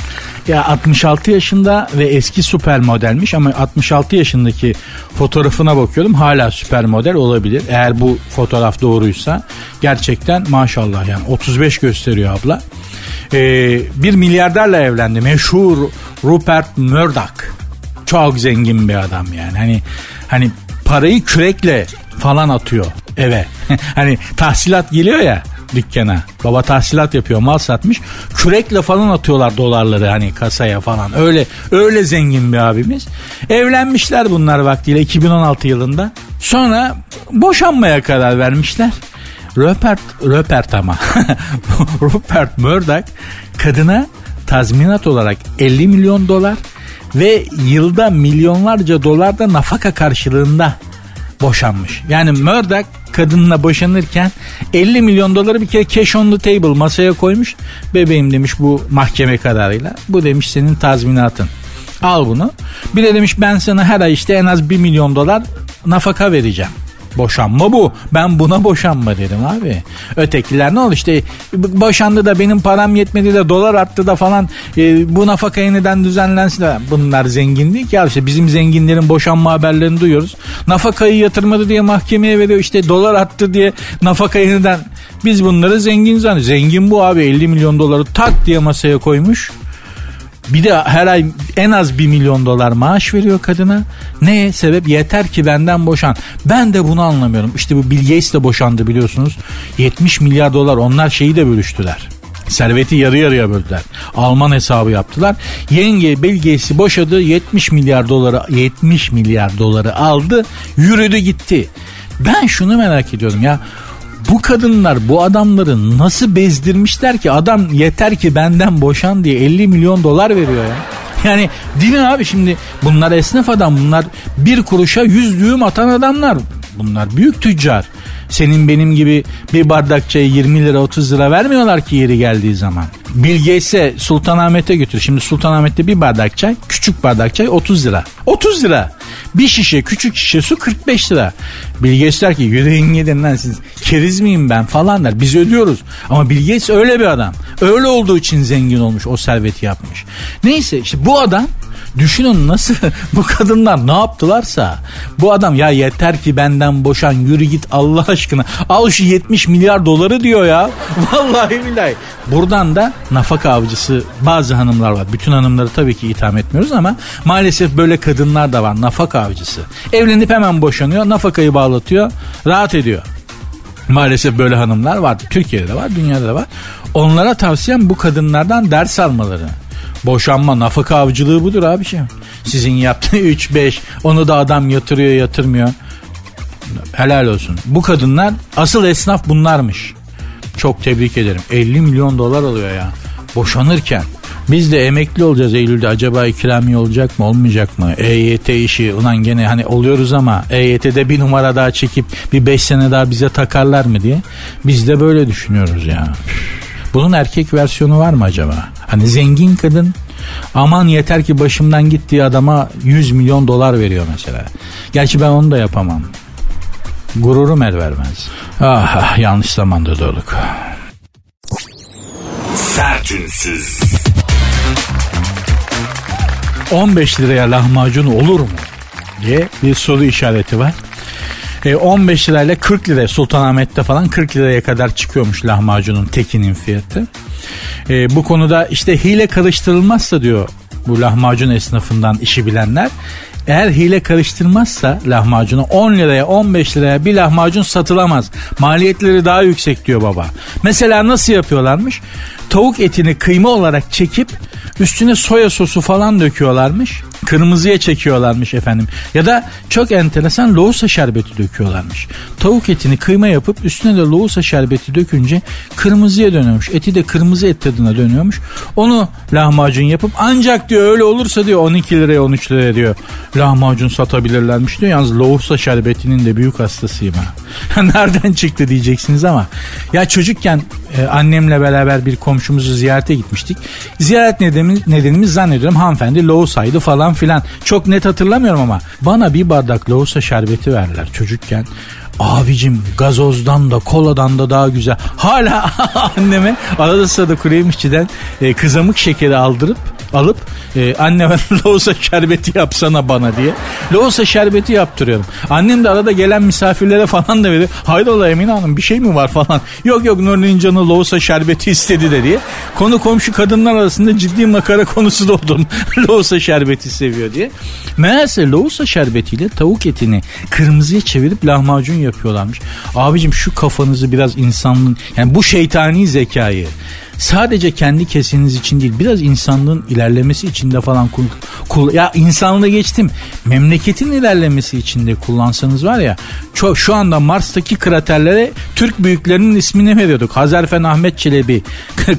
Ya 66 yaşında ve eski süper modelmiş ama 66 yaşındaki fotoğrafına bakıyorum hala süper model olabilir. Eğer bu fotoğraf doğruysa gerçekten maşallah yani 35 gösteriyor abla. Ee, bir milyarderle evlendi meşhur Rupert Murdoch. Çok zengin bir adam yani. Hani hani parayı kürekle falan atıyor eve. hani tahsilat geliyor ya dükkana. Baba tahsilat yapıyor mal satmış. Kürekle falan atıyorlar dolarları hani kasaya falan. Öyle öyle zengin bir abimiz. Evlenmişler bunlar vaktiyle 2016 yılında. Sonra boşanmaya karar vermişler. Rupert, Rupert ama Rupert Murdoch kadına tazminat olarak 50 milyon dolar ve yılda milyonlarca dolar da nafaka karşılığında boşanmış. Yani Murdoch kadınla boşanırken 50 milyon doları bir kere cash on the table masaya koymuş. Bebeğim demiş bu mahkeme kararıyla. Bu demiş senin tazminatın. Al bunu. Bir de demiş ben sana her ay işte en az 1 milyon dolar nafaka vereceğim. Boşanma bu. Ben buna boşanma dedim abi. Ötekiler ne oldu işte boşandı da benim param yetmedi de dolar arttı da falan e, bu nafaka yeniden düzenlensin de bunlar zengin değil ki abi işte bizim zenginlerin boşanma haberlerini duyuyoruz. Nafakayı yatırmadı diye mahkemeye veriyor işte dolar arttı diye nafaka yeniden biz bunları zengin zannediyoruz. Zengin bu abi 50 milyon doları tak diye masaya koymuş. Bir de her ay en az 1 milyon dolar maaş veriyor kadına. Ne sebep? Yeter ki benden boşan. Ben de bunu anlamıyorum. İşte bu Bill Gates de boşandı biliyorsunuz. 70 milyar dolar onlar şeyi de bölüştüler. Serveti yarı yarıya böldüler. Alman hesabı yaptılar. Yenge Bill Gates'i boşadı 70 milyar doları 70 milyar doları aldı yürüdü gitti. Ben şunu merak ediyorum ya bu kadınlar bu adamları nasıl bezdirmişler ki adam yeter ki benden boşan diye 50 milyon dolar veriyor ya. Yani değil mi abi şimdi bunlar esnaf adam bunlar bir kuruşa yüz düğüm atan adamlar. Bunlar büyük tüccar. Senin benim gibi bir bardak çayı 20 lira 30 lira vermiyorlar ki yeri geldiği zaman. Bill Gates'e Sultanahmet'e götür. Şimdi Sultanahmet'te bir bardak çay, küçük bardak çay 30 lira. 30 lira. Bir şişe küçük şişe su 45 lira. Bill Gates der ki yüreğin gidin lan siz keriz miyim ben falan der. Biz ödüyoruz. Ama Bill Gates öyle bir adam. Öyle olduğu için zengin olmuş o serveti yapmış. Neyse işte bu adam Düşünün nasıl bu kadınlar ne yaptılarsa bu adam ya yeter ki benden boşan yürü git Allah aşkına al şu 70 milyar doları diyor ya. Vallahi billahi. Buradan da nafaka avcısı bazı hanımlar var. Bütün hanımları tabii ki itham etmiyoruz ama maalesef böyle kadınlar da var nafaka avcısı. Evlenip hemen boşanıyor nafakayı bağlatıyor rahat ediyor. Maalesef böyle hanımlar var. Türkiye'de de var, dünyada da var. Onlara tavsiyem bu kadınlardan ders almaları. Boşanma nafaka avcılığı budur abi şey. Sizin yaptığı 3-5 onu da adam yatırıyor yatırmıyor. Helal olsun. Bu kadınlar asıl esnaf bunlarmış. Çok tebrik ederim. 50 milyon dolar alıyor ya. Boşanırken. Biz de emekli olacağız Eylül'de. Acaba ikramiye olacak mı olmayacak mı? EYT işi ulan gene hani oluyoruz ama EYT'de bir numara daha çekip bir 5 sene daha bize takarlar mı diye. Biz de böyle düşünüyoruz ya. Bunun erkek versiyonu var mı acaba? Hani zengin kadın Aman yeter ki başımdan gittiği adama 100 milyon dolar veriyor mesela. Gerçi ben onu da yapamam. Gururum el vermez. Ah, ah yanlış zamanda doğduk. Sertünsüz. 15 liraya lahmacun olur mu? diye bir soru işareti var. E, 15 lirayla 40 lira Sultanahmet'te falan 40 liraya kadar çıkıyormuş lahmacunun tekinin fiyatı. E, bu konuda işte hile karıştırılmazsa diyor bu lahmacun esnafından işi bilenler eğer hile karıştırmazsa lahmacunu 10 liraya 15 liraya bir lahmacun satılamaz. Maliyetleri daha yüksek diyor baba. Mesela nasıl yapıyorlarmış? Tavuk etini kıyma olarak çekip üstüne soya sosu falan döküyorlarmış. Kırmızıya çekiyorlarmış efendim. Ya da çok enteresan lohusa şerbeti döküyorlarmış. Tavuk etini kıyma yapıp üstüne de lohusa şerbeti dökünce kırmızıya dönüyormuş. Eti de kırmızı et tadına dönüyormuş. Onu lahmacun yapıp ancak diyor öyle olursa diyor 12 liraya 13 liraya diyor lahmacun satabilirlermiş diyor. Yalnız lohusa şerbetinin de büyük hastasıyım ha. Nereden çıktı diyeceksiniz ama. Ya çocukken e, annemle beraber bir komşumuzu ziyarete gitmiştik. Ziyaret nedenimiz, nedenimiz zannediyorum hanımefendi lohusaydı falan filan. Çok net hatırlamıyorum ama bana bir bardak lohusa şerbeti verdiler çocukken. Abicim gazozdan da koladan da daha güzel. Hala anneme arada sırada kuru e, kızamık şekeri aldırıp alıp e, anneme lohusa şerbeti yapsana bana diye. Lohusa şerbeti yaptırıyorum. Annem de arada gelen misafirlere falan da veriyor. Hayrola Emine Hanım bir şey mi var falan. Yok yok Nuri'nin canı lohusa şerbeti istedi de diye. Konu komşu kadınlar arasında ciddi makara konusu da oldum. lohusa şerbeti seviyor diye. Meğerse lohusa şerbetiyle tavuk etini kırmızıya çevirip lahmacun yapıyorlarmış. Abicim şu kafanızı biraz insanlığın yani bu şeytani zekayı sadece kendi kesiniz için değil biraz insanlığın ilerlemesi için de falan kul, kul ya insanlığı geçtim memleketin ilerlemesi için de kullansanız var ya çok şu anda Mars'taki kraterlere Türk büyüklerinin ismini veriyorduk. Hazarfen Ahmet Çelebi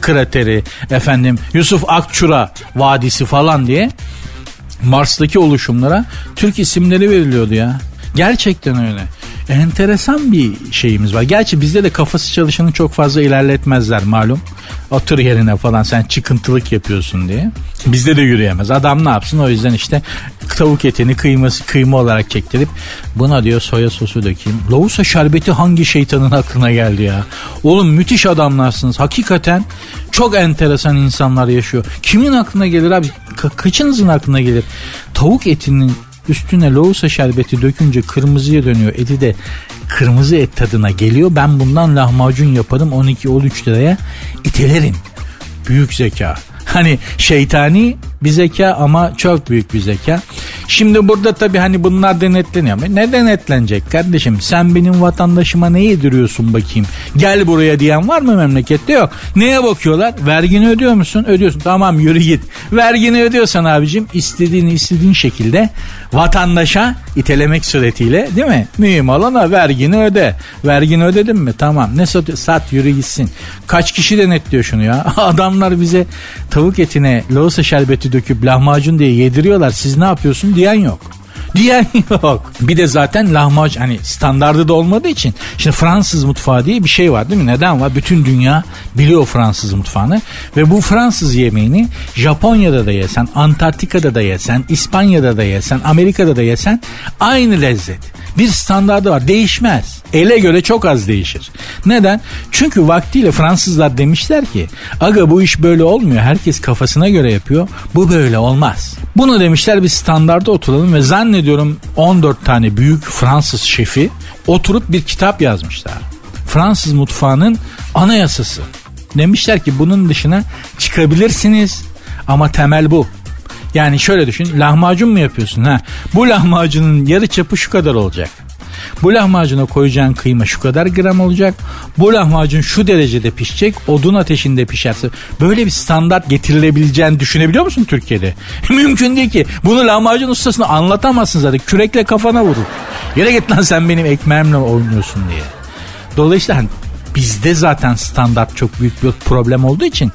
krateri efendim Yusuf Akçura Vadisi falan diye Mars'taki oluşumlara Türk isimleri veriliyordu ya. Gerçekten öyle enteresan bir şeyimiz var. Gerçi bizde de kafası çalışanı çok fazla ilerletmezler malum. Otur yerine falan sen çıkıntılık yapıyorsun diye. Bizde de yürüyemez. Adam ne yapsın o yüzden işte tavuk etini kıyması kıyma olarak çektirip buna diyor soya sosu dökeyim. Lohusa şerbeti hangi şeytanın aklına geldi ya? Oğlum müthiş adamlarsınız. Hakikaten çok enteresan insanlar yaşıyor. Kimin aklına gelir abi? Ka- kaçınızın aklına gelir? Tavuk etinin Üstüne lohusa şerbeti dökünce kırmızıya dönüyor. Eti de kırmızı et tadına geliyor. Ben bundan lahmacun yaparım 12-13 liraya itelerim. Büyük zeka. Hani şeytani bir zeka ama çok büyük bir zeka. Şimdi burada tabii hani bunlar denetleniyor. Ne denetlenecek kardeşim? Sen benim vatandaşıma ne yediriyorsun bakayım? Gel buraya diyen var mı memlekette? Yok. Neye bakıyorlar? Vergini ödüyor musun? Ödüyorsun. Tamam yürü git. Vergini ödüyorsan abicim istediğini istediğin şekilde vatandaşa itelemek suretiyle değil mi? Mühim olana vergini öde. Vergini ödedin mi? Tamam. Ne sat, sat yürü gitsin. Kaç kişi denetliyor şunu ya? Adamlar bize tavuk etine lohusa şerbeti döküp lahmacun diye yediriyorlar. Siz ne yapıyorsun diyen yok diyen yok. Bir de zaten lahmacun hani standardı da olmadığı için şimdi Fransız mutfağı diye bir şey var değil mi? Neden var? Bütün dünya biliyor Fransız mutfağını ve bu Fransız yemeğini Japonya'da da yesen, Antarktika'da da yesen, İspanya'da da yesen, Amerika'da da yesen aynı lezzet. Bir standardı var. Değişmez. Ele göre çok az değişir. Neden? Çünkü vaktiyle Fransızlar demişler ki aga bu iş böyle olmuyor. Herkes kafasına göre yapıyor. Bu böyle olmaz. Bunu demişler bir standarda oturalım ve zannediyorum 14 tane büyük Fransız şefi oturup bir kitap yazmışlar. Fransız mutfağının anayasası. Demişler ki bunun dışına çıkabilirsiniz ama temel bu. Yani şöyle düşün lahmacun mu yapıyorsun ha? Bu lahmacunun yarı çapı şu kadar olacak. Bu lahmacuna koyacağın kıyma şu kadar gram olacak. Bu lahmacun şu derecede pişecek. Odun ateşinde pişerse. Böyle bir standart getirilebileceğini düşünebiliyor musun Türkiye'de? Mümkün değil ki. Bunu lahmacun ustasına anlatamazsın zaten. Kürekle kafana vurur. Yere git lan sen benim ekmeğimle oynuyorsun diye. Dolayısıyla hani bizde zaten standart çok büyük bir problem olduğu için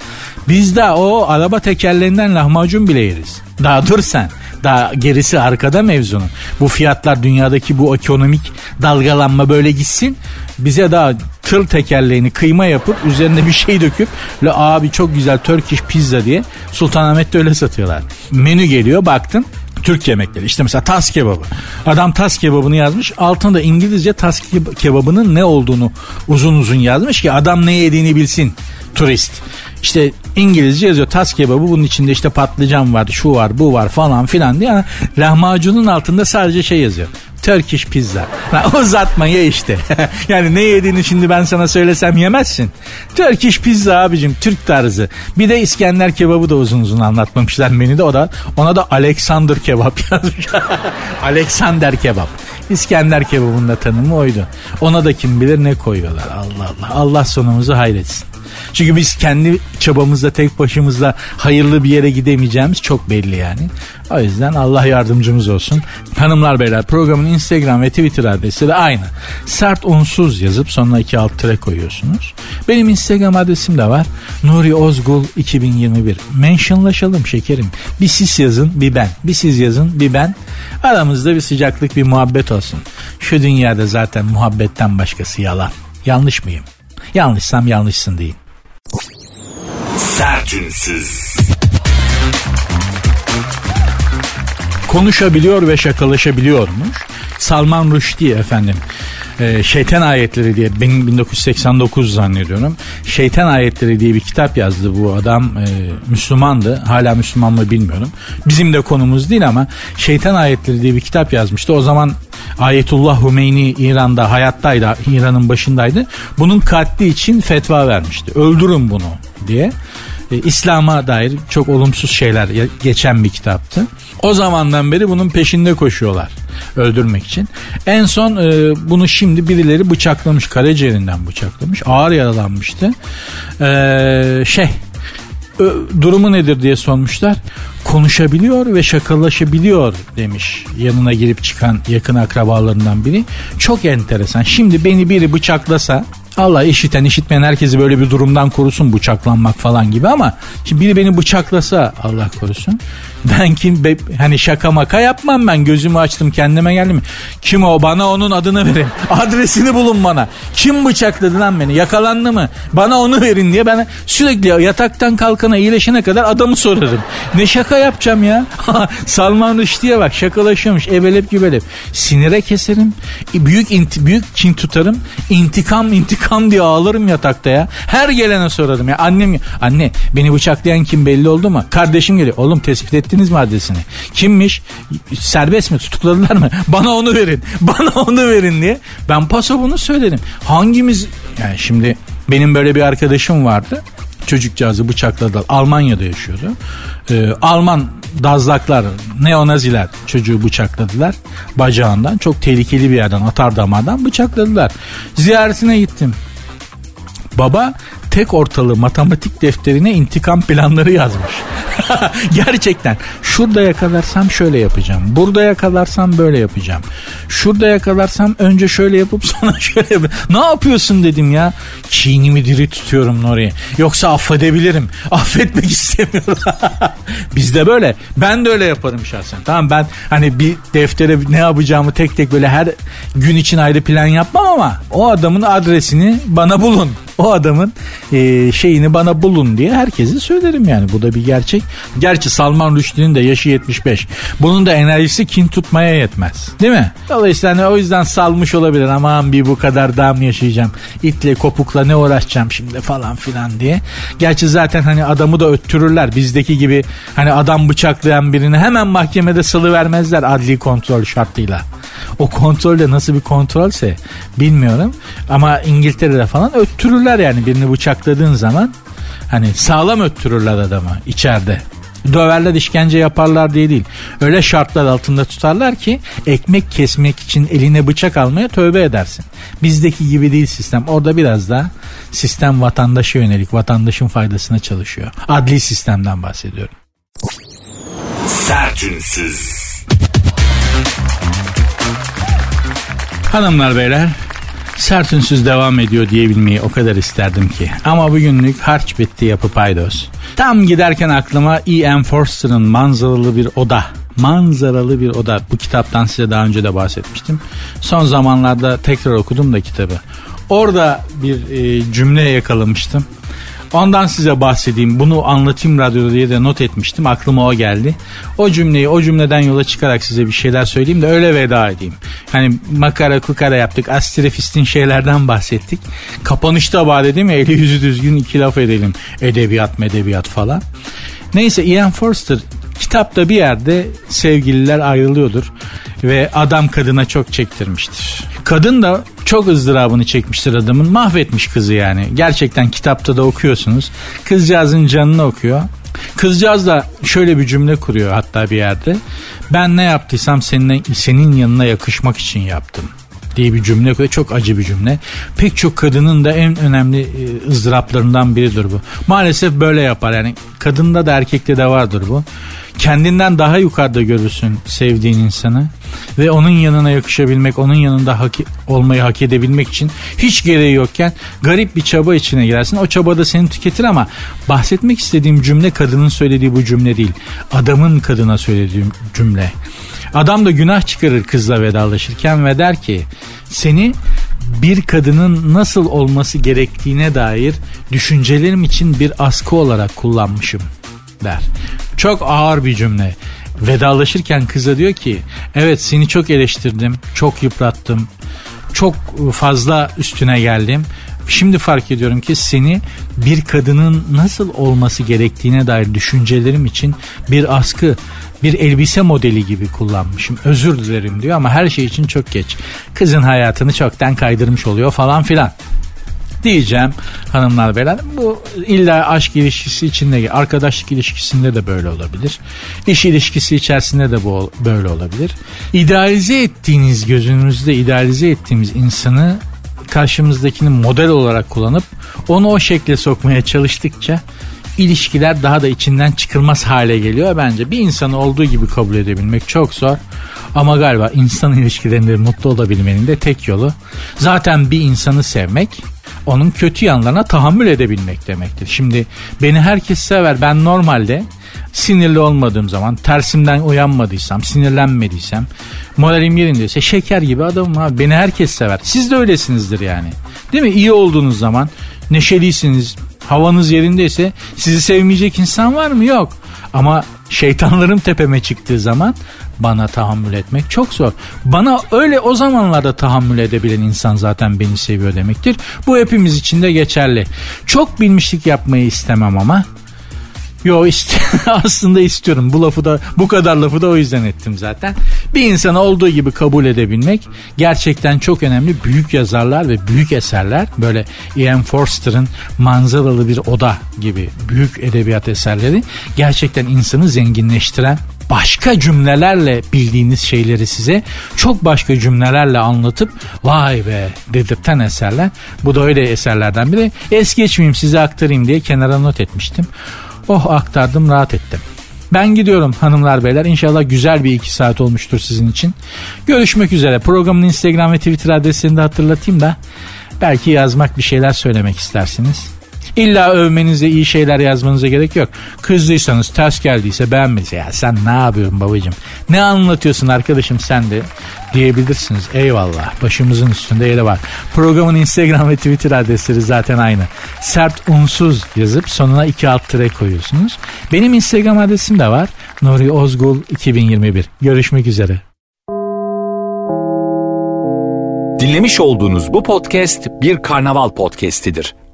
biz de o araba tekerlerinden lahmacun bile yeriz. Daha dur sen. Daha gerisi arkada mevzunun. Bu fiyatlar dünyadaki bu ekonomik dalgalanma böyle gitsin. Bize daha tır tekerleğini kıyma yapıp üzerine bir şey döküp le abi çok güzel Turkish pizza diye Sultanahmet'te öyle satıyorlar. Menü geliyor baktın Türk yemekleri. İşte mesela tas kebabı. Adam tas kebabını yazmış. Altında İngilizce tas kebabının ne olduğunu uzun uzun yazmış ki adam ne yediğini bilsin turist. İşte İngilizce yazıyor tas kebabı bunun içinde işte patlıcan var şu var bu var falan filan diye. Yani lahmacunun altında sadece şey yazıyor. Turkish pizza. Ha, uzatma ye işte. yani ne yediğini şimdi ben sana söylesem yemezsin. Turkish pizza abicim Türk tarzı. Bir de İskender kebabı da uzun uzun anlatmamışlar menüde. O da ona da Alexander kebap yazmış. Alexander kebap. İskender kebabının da tanımı oydu. Ona da kim bilir ne koyuyorlar. Allah Allah. Allah sonumuzu hayretsin. Çünkü biz kendi çabamızla tek başımızla hayırlı bir yere gidemeyeceğimiz çok belli yani. O yüzden Allah yardımcımız olsun. Hanımlar beyler programın Instagram ve Twitter adresi de aynı. Sert unsuz yazıp sonuna iki alt tere koyuyorsunuz. Benim Instagram adresim de var. Nuri Ozgul 2021. Mentionlaşalım şekerim. Bir siz yazın bir ben. Bir siz yazın bir ben. Aramızda bir sıcaklık bir muhabbet olsun. Şu dünyada zaten muhabbetten başkası yalan. Yanlış mıyım? Yanlışsam yanlışsın deyin. Sertünsüz. Konuşabiliyor ve şakalaşabiliyormuş. Salman Rushdie efendim. Ee, Şeytan Ayetleri diye benim 1989 zannediyorum. Şeytan Ayetleri diye bir kitap yazdı bu adam. Ee, Müslümandı. Hala Müslüman mı bilmiyorum. Bizim de konumuz değil ama Şeytan Ayetleri diye bir kitap yazmıştı. O zaman Ayetullah Hümeyni İran'da hayattaydı. İran'ın başındaydı. Bunun katli için fetva vermişti. Öldürün bunu diye. E, İslam'a dair çok olumsuz şeyler geçen bir kitaptı. O zamandan beri bunun peşinde koşuyorlar öldürmek için. En son e, bunu şimdi birileri bıçaklamış karaciğerinden bıçaklamış ağır yaralanmıştı. E, şey durumu nedir diye sormuşlar. Konuşabiliyor ve şakalaşabiliyor demiş yanına girip çıkan yakın akrabalarından biri. Çok enteresan. Şimdi beni biri bıçaklasa Allah işiten işitmeyen herkesi böyle bir durumdan korusun bıçaklanmak falan gibi ama şimdi biri beni bıçaklasa Allah korusun. Ben kim be, hani şaka maka yapmam ben gözümü açtım kendime geldim. Kim o bana onun adını verin. Adresini bulun bana. Kim bıçakladı lan beni yakalandı mı? Bana onu verin diye ben sürekli yataktan kalkana iyileşene kadar adamı sorarım. Ne şaka yapacağım ya? Salman Rushdie'ye bak şakalaşıyormuş ebelep gübelep. Sinire keserim. Büyük inti, büyük kin tutarım. İntikam intikam diye ağlarım yatakta ya. Her gelene sorarım ya. Annem anne beni bıçaklayan kim belli oldu mu? Kardeşim geliyor. Oğlum tespit et ettiniz mi adresini? Kimmiş? Serbest mi? Tutukladılar mı? Bana onu verin. Bana onu verin diye. Ben paso bunu söylerim. Hangimiz yani şimdi benim böyle bir arkadaşım vardı. Çocukcağızı bıçakladılar. Almanya'da yaşıyordu. Ee, Alman dazlaklar, neonaziler çocuğu bıçakladılar bacağından. Çok tehlikeli bir yerden, atar damardan bıçakladılar. Ziyaretine gittim. Baba tek ortalığı matematik defterine intikam planları yazmış. Gerçekten şurada yakalarsam şöyle yapacağım. Burada yakalarsam böyle yapacağım. Şurada yakalarsam önce şöyle yapıp sonra şöyle yapacağım. Ne yapıyorsun dedim ya. Kinimi diri tutuyorum Nuri. Yoksa affedebilirim. Affetmek istemiyorum. Bizde böyle. Ben de öyle yaparım şahsen. Tamam ben hani bir deftere ne yapacağımı tek tek böyle her gün için ayrı plan yapmam ama o adamın adresini bana bulun o adamın e, şeyini bana bulun diye herkese söylerim yani. Bu da bir gerçek. Gerçi Salman Rushdie'nin de yaşı 75. Bunun da enerjisi kin tutmaya yetmez. Değil mi? Dolayısıyla hani o yüzden salmış olabilir. Aman bir bu kadar daha mı yaşayacağım? İtle kopukla ne uğraşacağım şimdi falan filan diye. Gerçi zaten hani adamı da öttürürler. Bizdeki gibi hani adam bıçaklayan birini hemen mahkemede salı vermezler adli kontrol şartıyla. O kontrol de nasıl bir kontrolse bilmiyorum. Ama İngiltere'de falan öttürürler yani birini bıçakladığın zaman. Hani sağlam öttürürler adamı içeride. Döverler işkence yaparlar diye değil. Öyle şartlar altında tutarlar ki ekmek kesmek için eline bıçak almaya tövbe edersin. Bizdeki gibi değil sistem. Orada biraz daha sistem vatandaşa yönelik, vatandaşın faydasına çalışıyor. Adli sistemden bahsediyorum. Sertünsüz. Hanımlar beyler sertünsüz devam ediyor diyebilmeyi o kadar isterdim ki. Ama bugünlük harç bitti yapı paydos. Tam giderken aklıma E.M. Forster'ın manzaralı bir oda manzaralı bir oda. Bu kitaptan size daha önce de bahsetmiştim. Son zamanlarda tekrar okudum da kitabı. Orada bir e, cümle yakalamıştım. Ondan size bahsedeyim. Bunu anlatayım radyoda diye de not etmiştim. Aklıma o geldi. O cümleyi o cümleden yola çıkarak size bir şeyler söyleyeyim de öyle veda edeyim. Hani makara kukara yaptık. Astrefistin şeylerden bahsettik. Kapanışta bari dedim ya eli yüzü düzgün iki laf edelim. Edebiyat medebiyat falan. Neyse Ian Forster kitapta bir yerde sevgililer ayrılıyordur ve adam kadına çok çektirmiştir. Kadın da çok ızdırabını çekmiştir adamın. Mahvetmiş kızı yani. Gerçekten kitapta da okuyorsunuz. Kızcağızın canını okuyor. Kızcağız da şöyle bir cümle kuruyor hatta bir yerde. Ben ne yaptıysam senin, senin yanına yakışmak için yaptım diye bir cümle koyuyor. Çok acı bir cümle. Pek çok kadının da en önemli e, ızdıraplarından biridir bu. Maalesef böyle yapar yani kadında da erkekte de vardır bu kendinden daha yukarıda görürsün sevdiğin insanı ve onun yanına yakışabilmek, onun yanında hak, olmayı hak edebilmek için hiç gereği yokken garip bir çaba içine girersin. O çaba da seni tüketir ama bahsetmek istediğim cümle kadının söylediği bu cümle değil. Adamın kadına söylediği cümle. Adam da günah çıkarır kızla vedalaşırken ve der ki seni bir kadının nasıl olması gerektiğine dair düşüncelerim için bir askı olarak kullanmışım der. Çok ağır bir cümle. Vedalaşırken kıza diyor ki evet seni çok eleştirdim, çok yıprattım, çok fazla üstüne geldim. Şimdi fark ediyorum ki seni bir kadının nasıl olması gerektiğine dair düşüncelerim için bir askı, bir elbise modeli gibi kullanmışım. Özür dilerim diyor ama her şey için çok geç. Kızın hayatını çoktan kaydırmış oluyor falan filan diyeceğim hanımlar beyler. Bu illa aşk ilişkisi içinde arkadaşlık ilişkisinde de böyle olabilir. İş ilişkisi içerisinde de bu böyle olabilir. İdealize ettiğiniz gözünüzde idealize ettiğimiz insanı karşımızdakini model olarak kullanıp onu o şekle sokmaya çalıştıkça ilişkiler daha da içinden çıkılmaz hale geliyor bence. Bir insanı olduğu gibi kabul edebilmek çok zor. Ama galiba insan ilişkilerinde mutlu olabilmenin de tek yolu zaten bir insanı sevmek onun kötü yanlarına tahammül edebilmek demektir. Şimdi beni herkes sever. Ben normalde sinirli olmadığım zaman, tersimden uyanmadıysam, sinirlenmediysem, moralim yerindeyse şeker gibi adamım abi. Beni herkes sever. Siz de öylesinizdir yani. Değil mi? İyi olduğunuz zaman, neşelisiniz, havanız yerindeyse sizi sevmeyecek insan var mı? Yok. Ama şeytanlarım tepeme çıktığı zaman bana tahammül etmek çok zor. Bana öyle o zamanlarda tahammül edebilen insan zaten beni seviyor demektir. Bu hepimiz için de geçerli. Çok bilmişlik yapmayı istemem ama Yo ist aslında istiyorum. Bu lafı da bu kadar lafı da o yüzden ettim zaten. Bir insanı olduğu gibi kabul edebilmek gerçekten çok önemli. Büyük yazarlar ve büyük eserler böyle Ian Forster'ın manzaralı bir oda gibi büyük edebiyat eserleri gerçekten insanı zenginleştiren başka cümlelerle bildiğiniz şeyleri size çok başka cümlelerle anlatıp vay be dedirten eserler. Bu da öyle eserlerden biri. Es geçmeyeyim size aktarayım diye kenara not etmiştim. Oh aktardım rahat ettim. Ben gidiyorum hanımlar beyler. İnşallah güzel bir iki saat olmuştur sizin için. Görüşmek üzere. Programın Instagram ve Twitter adresini de hatırlatayım da belki yazmak bir şeyler söylemek istersiniz. İlla övmenize iyi şeyler yazmanıza gerek yok. Kızdıysanız ters geldiyse beğenmediyse ya sen ne yapıyorsun babacığım? Ne anlatıyorsun arkadaşım sen de diyebilirsiniz. Eyvallah başımızın üstünde yeri var. Programın Instagram ve Twitter adresleri zaten aynı. Sert unsuz yazıp sonuna iki alt tire koyuyorsunuz. Benim Instagram adresim de var. Nuri Ozgul 2021. Görüşmek üzere. Dinlemiş olduğunuz bu podcast bir karnaval podcastidir.